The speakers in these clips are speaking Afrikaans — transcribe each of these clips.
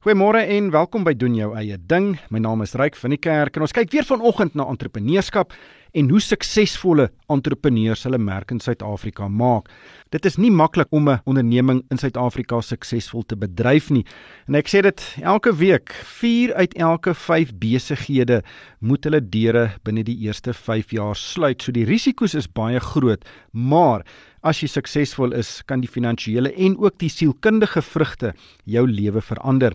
Goeiemôre en welkom by doen jou eie ding. My naam is Ryk van die Kerk en ons kyk weer vanoggend na entrepreneurskap en hoe suksesvolle entrepreneurs hulle merk in Suid-Afrika maak. Dit is nie maklik om 'n onderneming in Suid-Afrika suksesvol te bedryf nie. En ek sê dit elke week, 4 uit elke 5 besighede moet hulle deure binne die eerste 5 jaar sluit. So die risiko's is baie groot, maar As jy suksesvol is, kan die finansiële en ook die sielkundige vrugte jou lewe verander.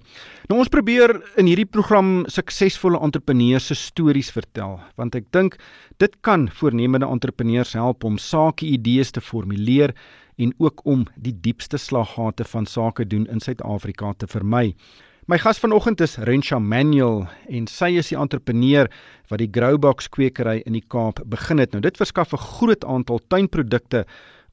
Nou ons probeer in hierdie program suksesvolle entrepreneurs se stories vertel, want ek dink dit kan voornemende entrepreneurs help om sake idees te formuleer en ook om die diepste slaggate van sake doen in Suid-Afrika te vermy. My gas vanoggend is Rensha Manuel en sy is die entrepreneur wat die Growbox kwekery in die Kaap begin het. Nou dit verskaf 'n groot aantal tuinprodukte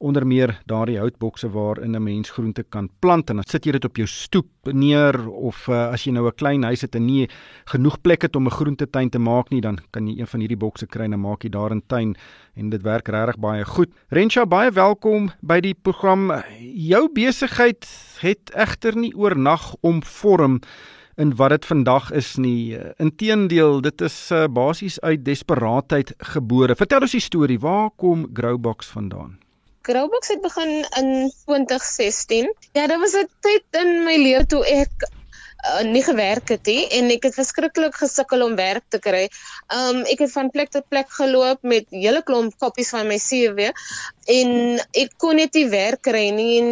onder meer daardie houtbokse waarin 'n mens groente kan plant en dan sit jy dit op jou stoep neer of uh, as jy nou 'n klein huis het en nie genoeg plek het om 'n groentetuin te maak nie dan kan jy een van hierdie bokse kry en maak jy daar 'n tuin en dit werk regtig baie goed. Rensha baie welkom by die program. Jou besigheid het egter nie oornag omvorm in wat dit vandag is nie. Inteendeel, dit is uh, basies uit desperaatheid gebore. Vertel ons die storie. Waar kom Growbox vandaan? Growbox het begin in 2016. Ja, dit was 'n tyd in my lewe toe ek uh, nie gewerk het nie en ek het verskriklik gesukkel om werk te kry. Um ek het van plek tot plek geloop met hele klomp koppies van my CV en ek kon net nie werk kry nie en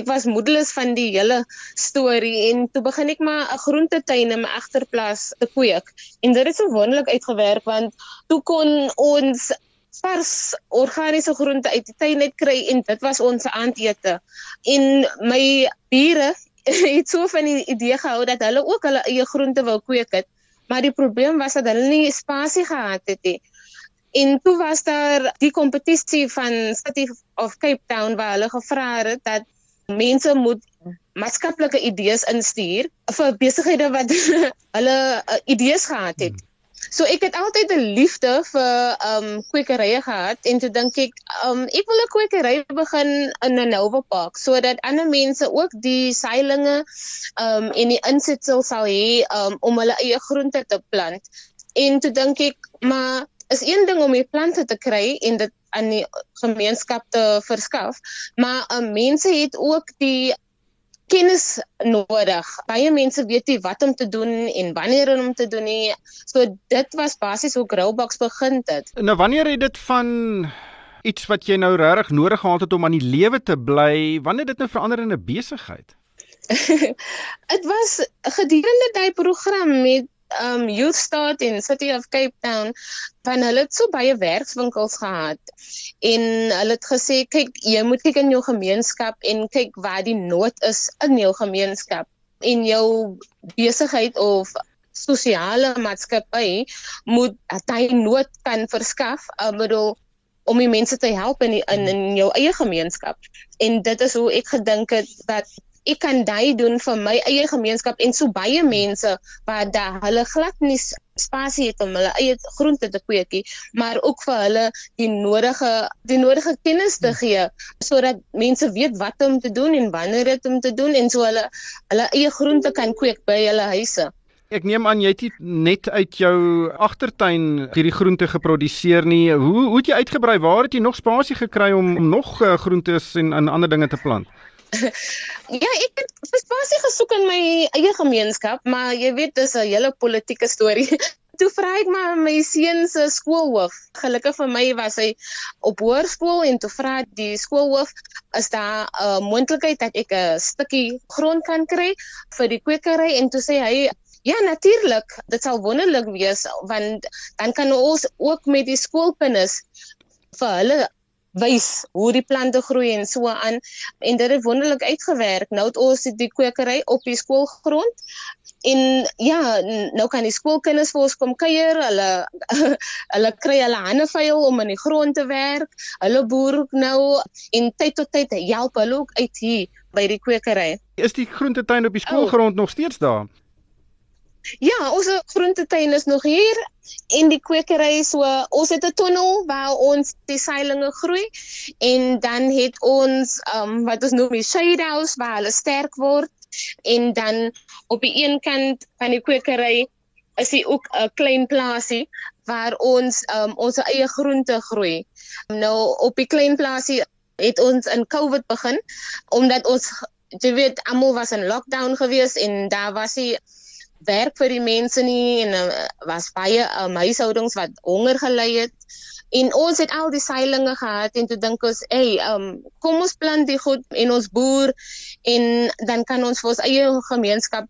ek was moedeloos van die hele storie en toe begin ek maar 'n groentetuin in my agterplaas te kweek. En dit het so wonderlik uitgewerk want toe kon ons vars organiese groente uit die tuin net kry en dit was ons aandete. En my bure het so van die idee gehou dat hulle ook hulle eie groente wou kweek het, maar die probleem was dat hulle nie spasie gehad het nie. En toe was daar die kompetisie van City of Cape Town waar hulle gevra het dat mense moet maatskaplike idees instuur vir besighede wat hulle uh, idees gehad het. So ek het altyd 'n liefde vir um kwekerye gehad en toe dink ek um ek wil 'n kwekery begin in 'n Nova Park sodat ander mense ook die seilings um en die insetsel sal hê um om hulle eie groente te plant. En toe dink ek maar is een ding om die plante te kry en dit aan die gemeenskap te verskaf, maar um, mense het ook die kennis nodig. Baie mense weet nie wat om te doen en wanneer om te doen nie. So dit was basies hoe Growbox begin het. Nou wanneer het dit van iets wat jy nou regtig nodig gehad het om aan die lewe te bly, wanneer dit nou verander in 'n besigheid? Dit was gedurende daai program met um Youth Start in City of Cape Town van hulle het so baie werkswinkels gehad en hulle het gesê kyk jy moet kyk in jou gemeenskap en kyk waar die nood is in jou gemeenskap en jou besigheid of sosiale maatskappy moet daai nood kan verskaf um, bedoel om die mense te help in die, in in jou eie gemeenskap. En dit is hoe ek gedink het dat ek kan daai doen vir my eie gemeenskap en so baie mense wat da hulle glad nie spasie het om hulle eie groente te kweekie, maar ook vir hulle die nodige die nodige kennis te gee sodat mense weet wat om te doen en wanneer dit om te doen en so hulle hulle eie groente kan kweek by hulle huise. Ek neem aan jy het net uit jou agtertuin hierdie groente geproduseer nie. Hoe hoe het jy uitgebrei? Waar het jy nog spasie gekry om, om nog uh, groentes en, en ander dinge te plant? ja, ek het spasie gesoek in my eie gemeenskap, maar jy weet dis 'n hele politieke storie. toe vra ek maar my seun se skoolhoof. Gelukkig vir my was hy op hoërskool en toe vra die skoolhoof is daar 'n uh, moontlikheid dat ek 'n stukkie grond kan kry vir die kwekery en toe sê hy Ja natuurlik, dit sal wonderlik wees want dan kan ons ook met die skoolkinders vir hulle wys hoe die plante groei en so aan en dit het wonderlik uitgewerk. Nou het ons die kwekery op die skoolgrond en ja, nou kan die skoolkinders vir ons kom kuier. Hulle hulle kry hulle hande vuil om in die grond te werk. Hulle boer nou en tyd tot tyd help hulle ook uit hier by die kwekery. Is die groentetuin op die skoolgrond oh. nog steeds daar? Ja, ons groentetuin is nog hier en die kwekery so ons het 'n tonnel waar ons die seilings groei en dan het ons um wat ons noem die shade house waar hulle sterk word En dan op die een kant van die kwekery is dit ook 'n klein plaasie waar ons um, ons eie groente groei. Nou op die klein plaasie het ons in Covid begin omdat ons jy weet almal was in lockdown gewees en daar was hy werk vir die mense nie en uh, was baie um, huishoudings wat honger gely het. En ons het al die seilings gehad en toe dink ons, "Ey, um kom ons plant die goed en ons boer en dan kan ons vir ons eie gemeenskap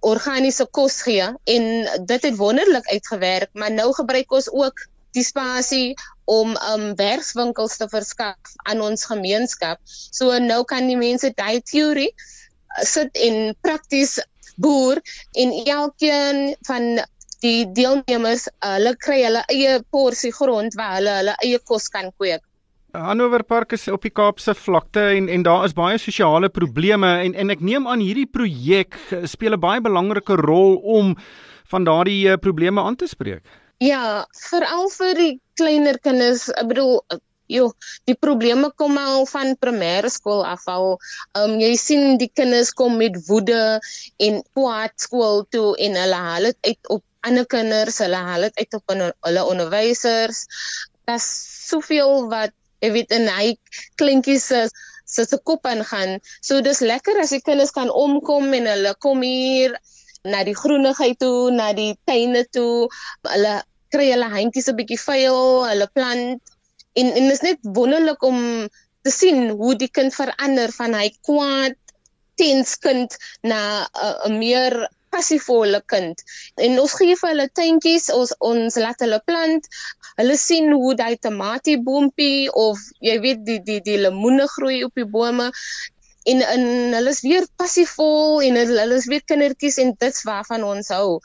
organiese kos gee." En dit het wonderlik uitgewerk, maar nou gebruik ons ook die spasie om um werkswinkels te verskaf aan ons gemeenskap. So nou kan die mense daai teorie sit en prakties boer en elkeen van die deelnemers hulle kry hulle eie porsie grond waar hulle hulle eie kos kan kweek. Hanover Park is op die Kaapse vlakte en en daar is baie sosiale probleme en en ek neem aan hierdie projek speel 'n baie belangrike rol om van daardie uh, probleme aan te spreek. Ja, veral vir die kleiner kinders, ek bedoel Jo, die probleme kom al van primêre skool af al. Ehm um, jy sien die kinders kom met woede en kwaad skool toe en hulle haal dit uit op ander kinders, hulle haal dit uit op hulle onderwysers. Daar's soveel wat jy weet in hy kleintjies se se se kop ingaan. So dis lekker as die kinders kan omkom en hulle kom hier na die groenigheid toe, na die tuine toe. Hulle kry hulle handjies 'n bietjie vuil, hulle plant en en is net wonderlik om te sien hoe die kind verander van hy kwaad tenskind na 'n uh, meer passievolle kind. En ons gee vir hulle tuintjies, ons ons laat hulle plant. Hulle sien hoe daai tamatieboompie of jy weet die die die lemoene groei op die bome en en hulle is weer passievol en hulle is weer kindertjies en dit's waarvan ons hou.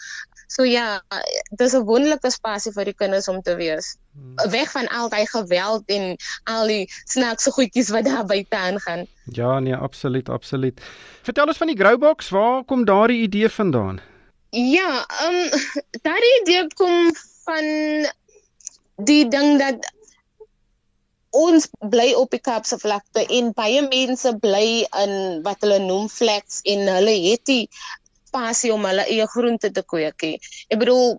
So ja, dis 'n wonderlike spasie vir die kinders om te wees. Hmm. Weg van al daai geweld en al die snaakse goedjies wat daar buite aangaan. Ja, nee, absoluut, absoluut. Vertel ons van die Growbox, waar kom daardie idee vandaan? Ja, ehm um, daardie idee kom van die ding dat ons bly op die Kaapse vlakte en baie mense bly in wat hulle noem flats en hulle het die passie om hulle eie groente te kweek. Ek bedoel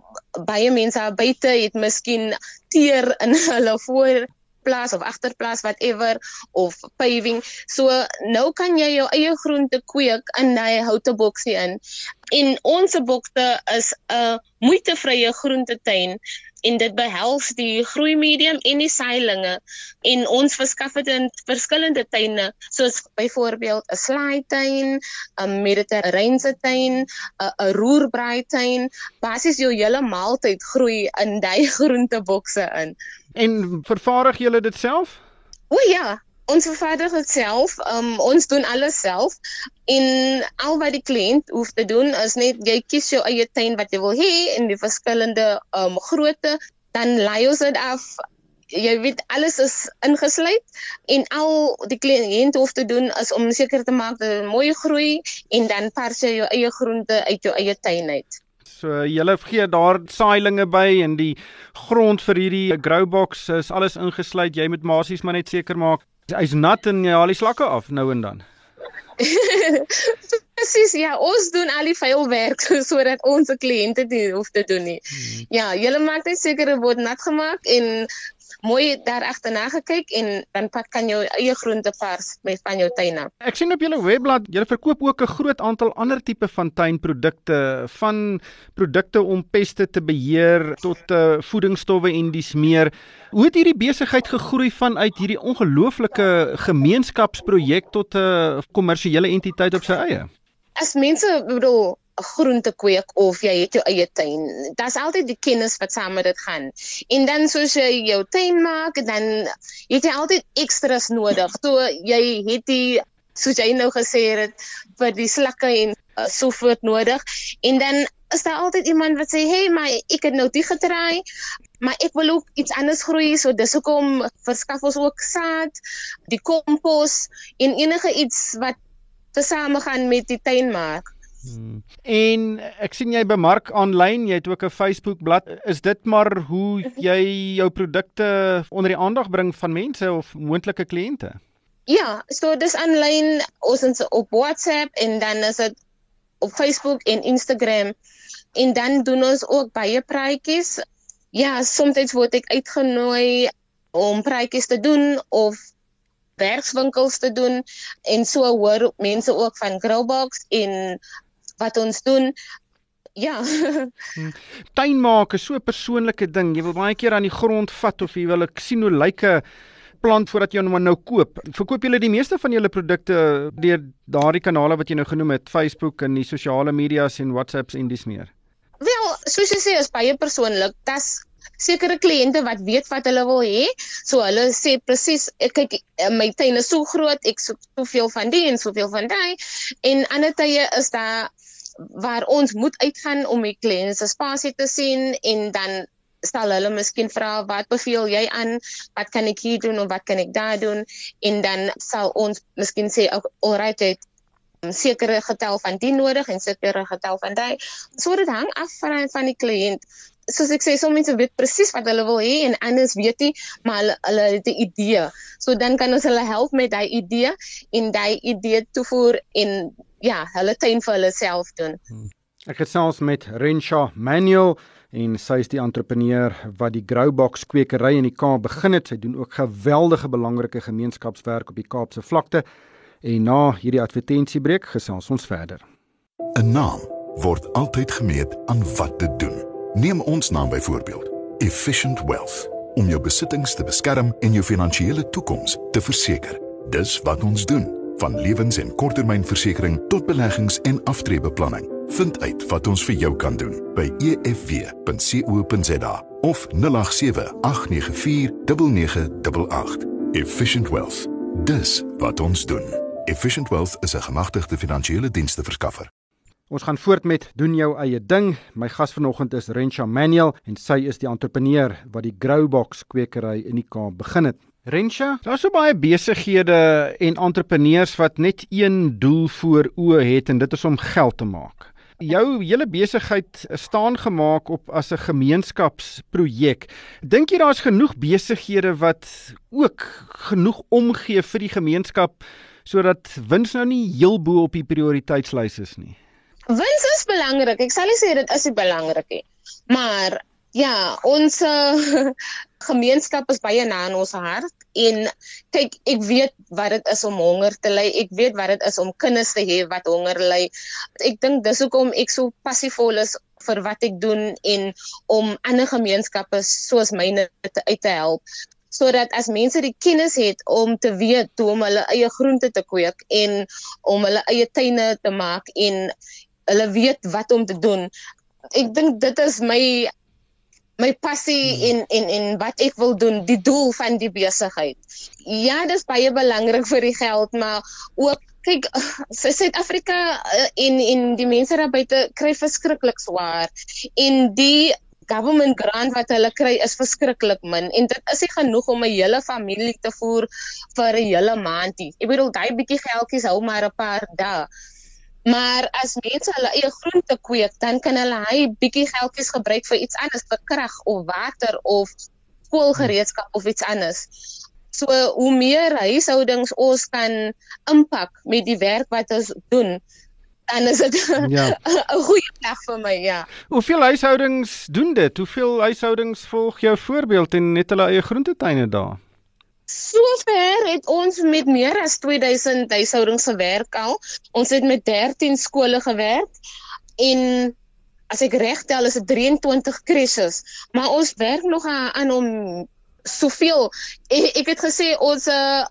baie mense buite het miskien teer in hulle voor plaas of agterplaas whatever of paving. So nou kan jy jou eie groente kweek in daai houte boksie in. En ons bokte is 'n moeitevrye groentetuin en dit behels die groei medium en die seilings en ons verskaf dit in verskillende tuine soos byvoorbeeld 'n slaaituin, 'n mediterrane tuin, 'n roerbraai tuin, basies jou hele maaltyd groei in daai groentebokse in. En vervaardig julle dit self? O ja, ons vervaardig dit self. Um, ons doen alles self. En al wat die kliënt hoef te doen is net jy kies jou eie tuin wat jy wil hê in die verskillende um grootte, dan lei ons dit af. Jy weet alles is ingesluit en al die kliënt hoef te doen is om seker te maak dat dit mooi groei en dan pars jy jou eie groente uit jou eie tuin uit. So julle gee daar saailinge by en die grond vir hierdie growbox is alles ingesluit. Jy moet masies maar net seker maak hy's nat en jy haal die slakke af nou en dan. Presies, ja, ons doen al die vuil werk sodat ons kliënte dit hoef te doen nie. Hmm. Ja, julle maak net seker dit word nat gemaak en mooi daar agterna gekyk en dan pak kan jou eie groente vars met van jou tuine. Ek sien op julle webblad, julle verkoop ook 'n groot aantal ander tipe van tuinprodukte, van produkte om peste te beheer tot uh, voedingsstowwe en dis meer. Hoe het hierdie besigheid gegroei vanuit hierdie ongelooflike gemeenskapsprojek tot 'n uh, kommersiële entiteit op sy eie? As mense bedoel groente kweek of jy het jou eie tuin. Daar's altyd die kennis wat saam met dit gaan. En dan soos jy jou tuin maak, dan het jy altyd ekstras nodig. So jy het die soos jy nou gesê het vir die slakke en uh, so voort nodig. En dan is daar altyd iemand wat sê, "Hey, maar ek het nou dit getry, maar ek wil ook iets anders groei." So dis hoekom verskaf ons ook saad, die kompos en enige iets wat tesame gaan met die tuin maak. Hmm. En ek sien jy bemark aanlyn, jy het ook 'n Facebook bladsy. Is dit maar hoe jy jou produkte onder die aandag bring van mense of moontlike kliënte? Ja, so dis aanlyn ons is op WhatsApp en dan is dit op Facebook en Instagram. En dan doen ons ook baie praatjies. Ja, soms word ek uitgenooi om praatjies te doen of werkswinkels te doen en so hoor mense ook van Growbox en wat ons doen. Ja. Hmm. Tuin maak is so 'n persoonlike ding. Jy wil baie keer aan die grond vat of jy wil ek sien hoe lyk 'n plant voordat jy hom nou koop. Verkoop julle die meeste van julle produkte deur daardie kanale wat jy nou genoem het, Facebook en die sosiale media's en WhatsApps en dis meer? Wel, soos jy sê, is baie persoonlik. Dit's sekere kliënte wat weet wat hulle wil hê. So hulle sê presies, ek kyk eh, my tuin is so groot, ek soek soveel van die en soveel van daai. En ander tye is daar waar ons moet uitgaan om die kliënt se spasie te sien en dan stel hulle miskien vra wat beveel jy aan wat kan ek hier doen of wat kan ek daar doen en dan sal ons miskien sê alright het sekere getal van die nodig en sekere getal van daai. So dit hang af van van die kliënt. Soos ek sê, sommige mense weet presies wat hulle wil hê en anders weet nie, maar hulle hulle het 'n idee. So dan kan ons hulle help met daai idee en daai idee toevoer en ja, hulle tuin vir hulle self doen. Hmm. Ek gesels met Rensha Manuel en sy is die entrepreneur wat die Growbox kwekery in die Kaap begin het. Sy doen ook geweldige belangrike gemeenskapswerk op die Kaapse vlakte. En na hierdie advertensiebreek gesels ons verder. 'n Naam word altyd gemeet aan wat dit doen. Neem ons naam byvoorbeeld, Efficient Wealth, om jou besittings te beskerm en jou finansiële toekoms te verseker. Dis wat ons doen, van lewens- en korttermynversekering tot beleggings en aftreebeplanning. Vind uit wat ons vir jou kan doen by efw.co.za of 087 894 9988. Efficient Wealth. Dis wat ons doen. Efficient Wealth is 'n gemagtigde finansiële dienste verskaffer. Ons gaan voort met doen jou eie ding. My gas vanoggend is Rensha Manuel en sy is die entrepreneur wat die Growbox kwekery in die Kaap begin het. Rensha, daar's so baie besighede en entrepreneurs wat net een doel voor oë het en dit is om geld te maak. Jou hele besigheid staan gemaak op as 'n gemeenskapsprojek. Dink jy daar's genoeg besighede wat ook genoeg omgee vir die gemeenskap sodat wins nou nie heel bo op die prioriteitslys is nie. Wins is belangrik. Ek sal nie sê dit is nie belangrik nie. Maar ja, ons uh, gemeenskap is baie na in ons hart en kyk, ek weet wat dit is om honger te ly. Ek weet wat dit is om kinders te hê wat honger ly. Ek dink dis hoekom ek so passievol is vir wat ek doen en om ander gemeenskappe soos myne te uit te help sodat as mense die kennis het om te weet hoe om hulle eie groente te kweek en om hulle eie tuine te maak en hulle weet wat om te doen. Ek dink dit is my my passie in in in wat ek wil doen, die doel van die besigheid. Ja, dis baie belangrik vir die geld, maar ook kyk, Suid-Afrika eh, in die mense daar buite kry verskriklik swaar. En die government grant wat hulle kry is verskriklik min en dit is nie genoeg om 'n hele familie te voer vir 'n hele maand nie. Ek bedoel daai bietjie geldjies hou maar 'n paar dae. Maar as mense hulle eie groente kweek, dan kan hulle hy bietjie geldjies gebruik vir iets anders, vir krag of water of skoolgereedskap of iets anders. So hoe meer huishoudings ons kan impak met die werk wat ons doen, dan is dit ja. 'n goeie plek vir my, ja. Hoeveel huishoudings doen dit? Hoeveel huishoudings volg jou voorbeeld en net hulle eie groentetuine daar? Sover het ons met meer as 2000 huishoudings gewerk al. Ons het met 13 skole gewerk en as ek reg tel is dit 23 krisis, maar ons werk nog aan om soveel ek, ek het gesê ons uh,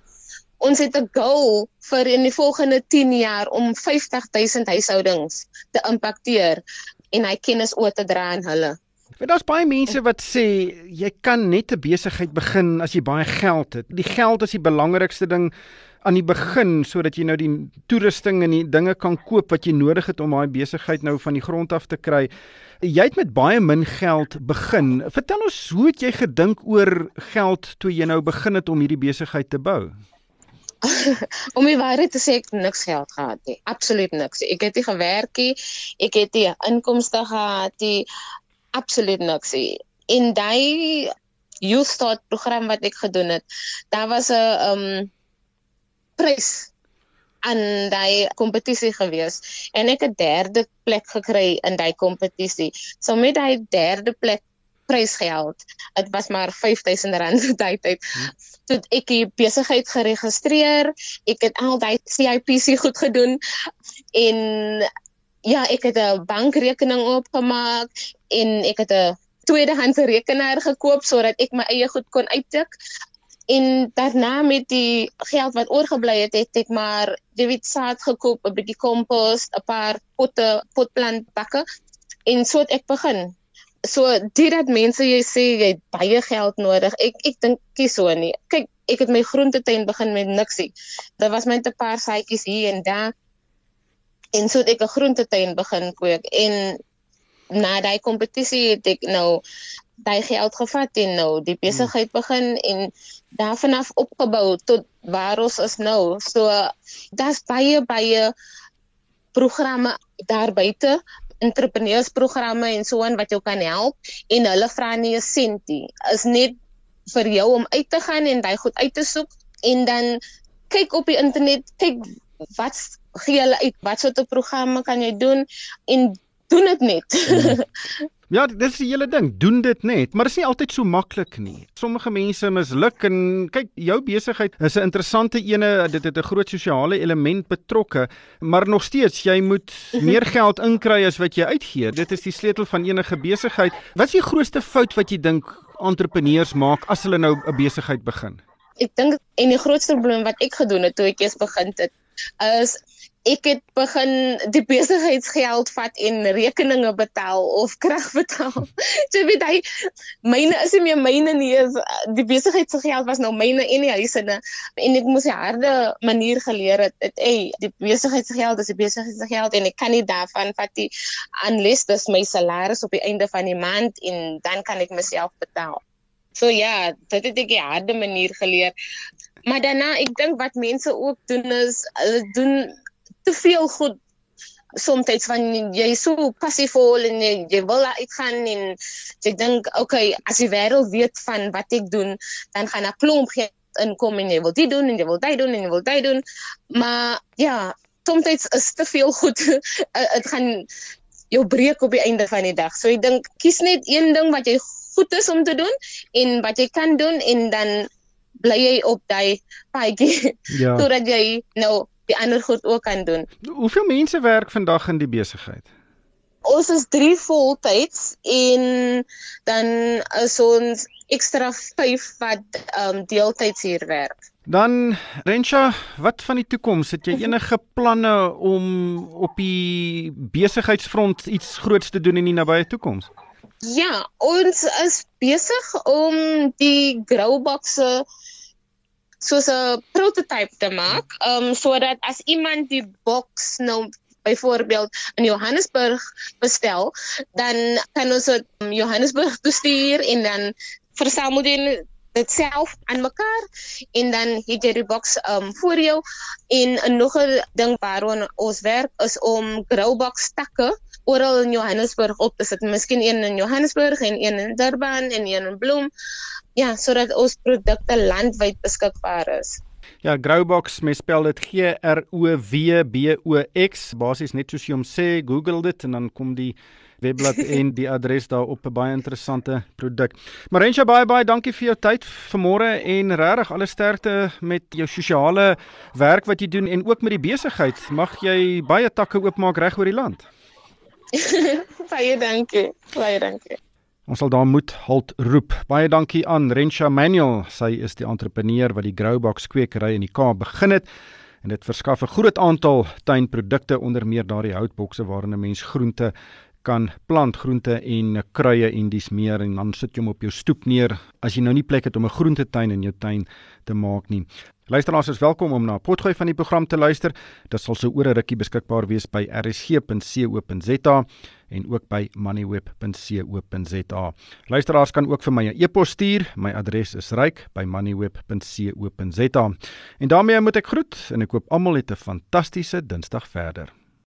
ons het 'n goal vir in die volgende 10 jaar om 50000 huishoudings te impakteer en hy kennis oor te dra aan hulle. Want daar's baie mense wat sê jy kan net 'n besigheid begin as jy baie geld het. Die geld is die belangrikste ding aan die begin sodat jy nou die toerusting en die dinge kan koop wat jy nodig het om daai besigheid nou van die grond af te kry. Jy het met baie min geld begin. Vertel ons hoe het jy gedink oor geld toe jy nou begin het om hierdie besigheid te bou? om die waarheid te sê ek niks geld gehad nie. Absoluut niks. Ek het nie gewerk nie. Ek het nie inkomste gehad nie. Absoluut niks. Nie. In daai youth start program wat ek gedoen het, daar was 'n um prys aan daai kompetisie gewees en ek het derde plek gekry in daai kompetisie. So met daai derde plek prysgeld, dit was maar R5000 tyd tyd. Toe ek die besigheid geregistreer, ek het al daai CIPC goed gedoen en ja, ek het 'n bankrekening oopgemaak en ek het 'n tweedehandse rekenaar gekoop sodat ek my eie goed kon uittik. En daarna met die geld wat oorgebly het, het ek maar weet saad gekoop, 'n bietjie kompos, 'n paar potte, potplantbakke en so het ek begin. So dit dat mense jy sê jy het baie geld nodig. Ek ek dink kies so nie. Kyk, ek het my groentetuin begin met niksie. Daar was net 'n paar saadjies hier en daar. En so het ek 'n groentetuin begin kweek en na daai kompetisie het ek nou daai geld gevat en nou die besigheid hmm. begin en daarvan af opgebou tot waar ons is nou. So daar's baie baie programme daar buite entrepreneursprogramme en so aan wat jou kan help en hulle vra nie 'n sentie. Is net vir jou om uit te gaan en daai goed uit te soek en dan kyk op die internet, kyk wat gee hulle uit, wat soort programme kan jy doen en doen dit net. Ja, dis die hele ding, doen dit net, maar dit is nie altyd so maklik nie. Sommige mense misluk en kyk, jou besigheid is 'n interessante ene, dit het 'n groot sosiale element betrokke, maar nog steeds jy moet meer geld inkry as wat jy uitgee. Dit is die sleutel van enige besigheid. Wat is die grootste fout wat jy dink entrepreneurs maak as hulle nou 'n besigheid begin? Ek dink en die grootste probleem wat ek gedoen het toe ek eers begin het, is ek het begin die besigheidsgeld vat en rekeninge betaal of krag betaal. so weet hy myne is nie meer myne nie, die besigheidsgeld was nou myne en die huisene en ek moes 'n harde manier geleer het. Dit ey, die besigheidsgeld is die besigheidsgeld en ek kan nie daarvan vat die unless dis my salaris op die einde van die maand en dan kan ek myself betaal. So ja, dit het ek 'n harde manier geleer. Maar daarna, ek dink wat mense ook doen is hulle doen te veel goed soms van jy so passievol en jy, jy wil uitgaan en jy dink okay as die wêreld weet van wat ek doen dan gaan 'n klomp geld inkom en jy wil dit doen en jy wil dit doen en jy wil dit doen. Maar ja soms is te veel goed. Dit gaan jou breek op die einde van die dag. So ek dink kies net een ding wat jy goed is om te doen en wat jy kan doen en dan bly jy op daai paadjie ja. totdat jy nou die ander goed ook kan doen. Hoeveel mense werk vandag in die besigheid? Ons is 3 voltyds en dan is ons ekstra 5 wat ehm um, deeltyds hier werk. Dan Rensha, wat van die toekoms? Het jy enige planne om op die besigheidsfront iets groots te doen in die nabye toekoms? Ja, ons is besig om die growboxe soos 'n prototype te maak, ehm um, sodat as iemand die boks nou byvoorbeeld in Johannesburg bestel, dan kan ons dit um, Johannesburg stuur en dan versamel dit dit self aan mekaar en dan het jy die boks um voor jou en 'n nog 'n ding waaraan ons werk is om growbox takke oral in Johannesburg op te sit. Miskien een in Johannesburg en een in Durban en een in Bloem. Ja, sodat ons produkte landwyd beskikbaar is. Ja, Growbox, mens spel dit G R O W B O X, basies net soos jy hom sê, Google dit en dan kom die webblad en die adres daar op 'n baie interessante produk. Marensha baie baie dankie vir jou tyd vanmôre en regtig alle sterkte met jou sosiale werk wat jy doen en ook met die besigheid. Mag jy baie takke oopmaak reg oor die land. baie dankie. Baie dankie. Ons sal daar moet halt roep. Baie dankie aan Rensha Manuel. Sy is die entrepreneur wat die Growbox kwekery in die Kaap begin het en dit verskaf 'n groot aantal tuinprodukte onder meer daardie houtbokse waarin 'n mens groente kan plant groente en kruie en dis meer en dan sit jy hom op jou stoep neer as jy nou nie plek het om 'n groentetuin in jou tuin te maak nie. Luisteraars is welkom om na potgooi van die program te luister. Dit sal so oor 'n rukkie beskikbaar wees by rsg.co.za en ook by moneyweb.co.za. Luisteraars kan ook vir my 'n e-pos stuur. My adres is ryk@moneyweb.co.za. En daarmee moet ek groet en ek hoop almal het 'n fantastiese Dinsdag verder.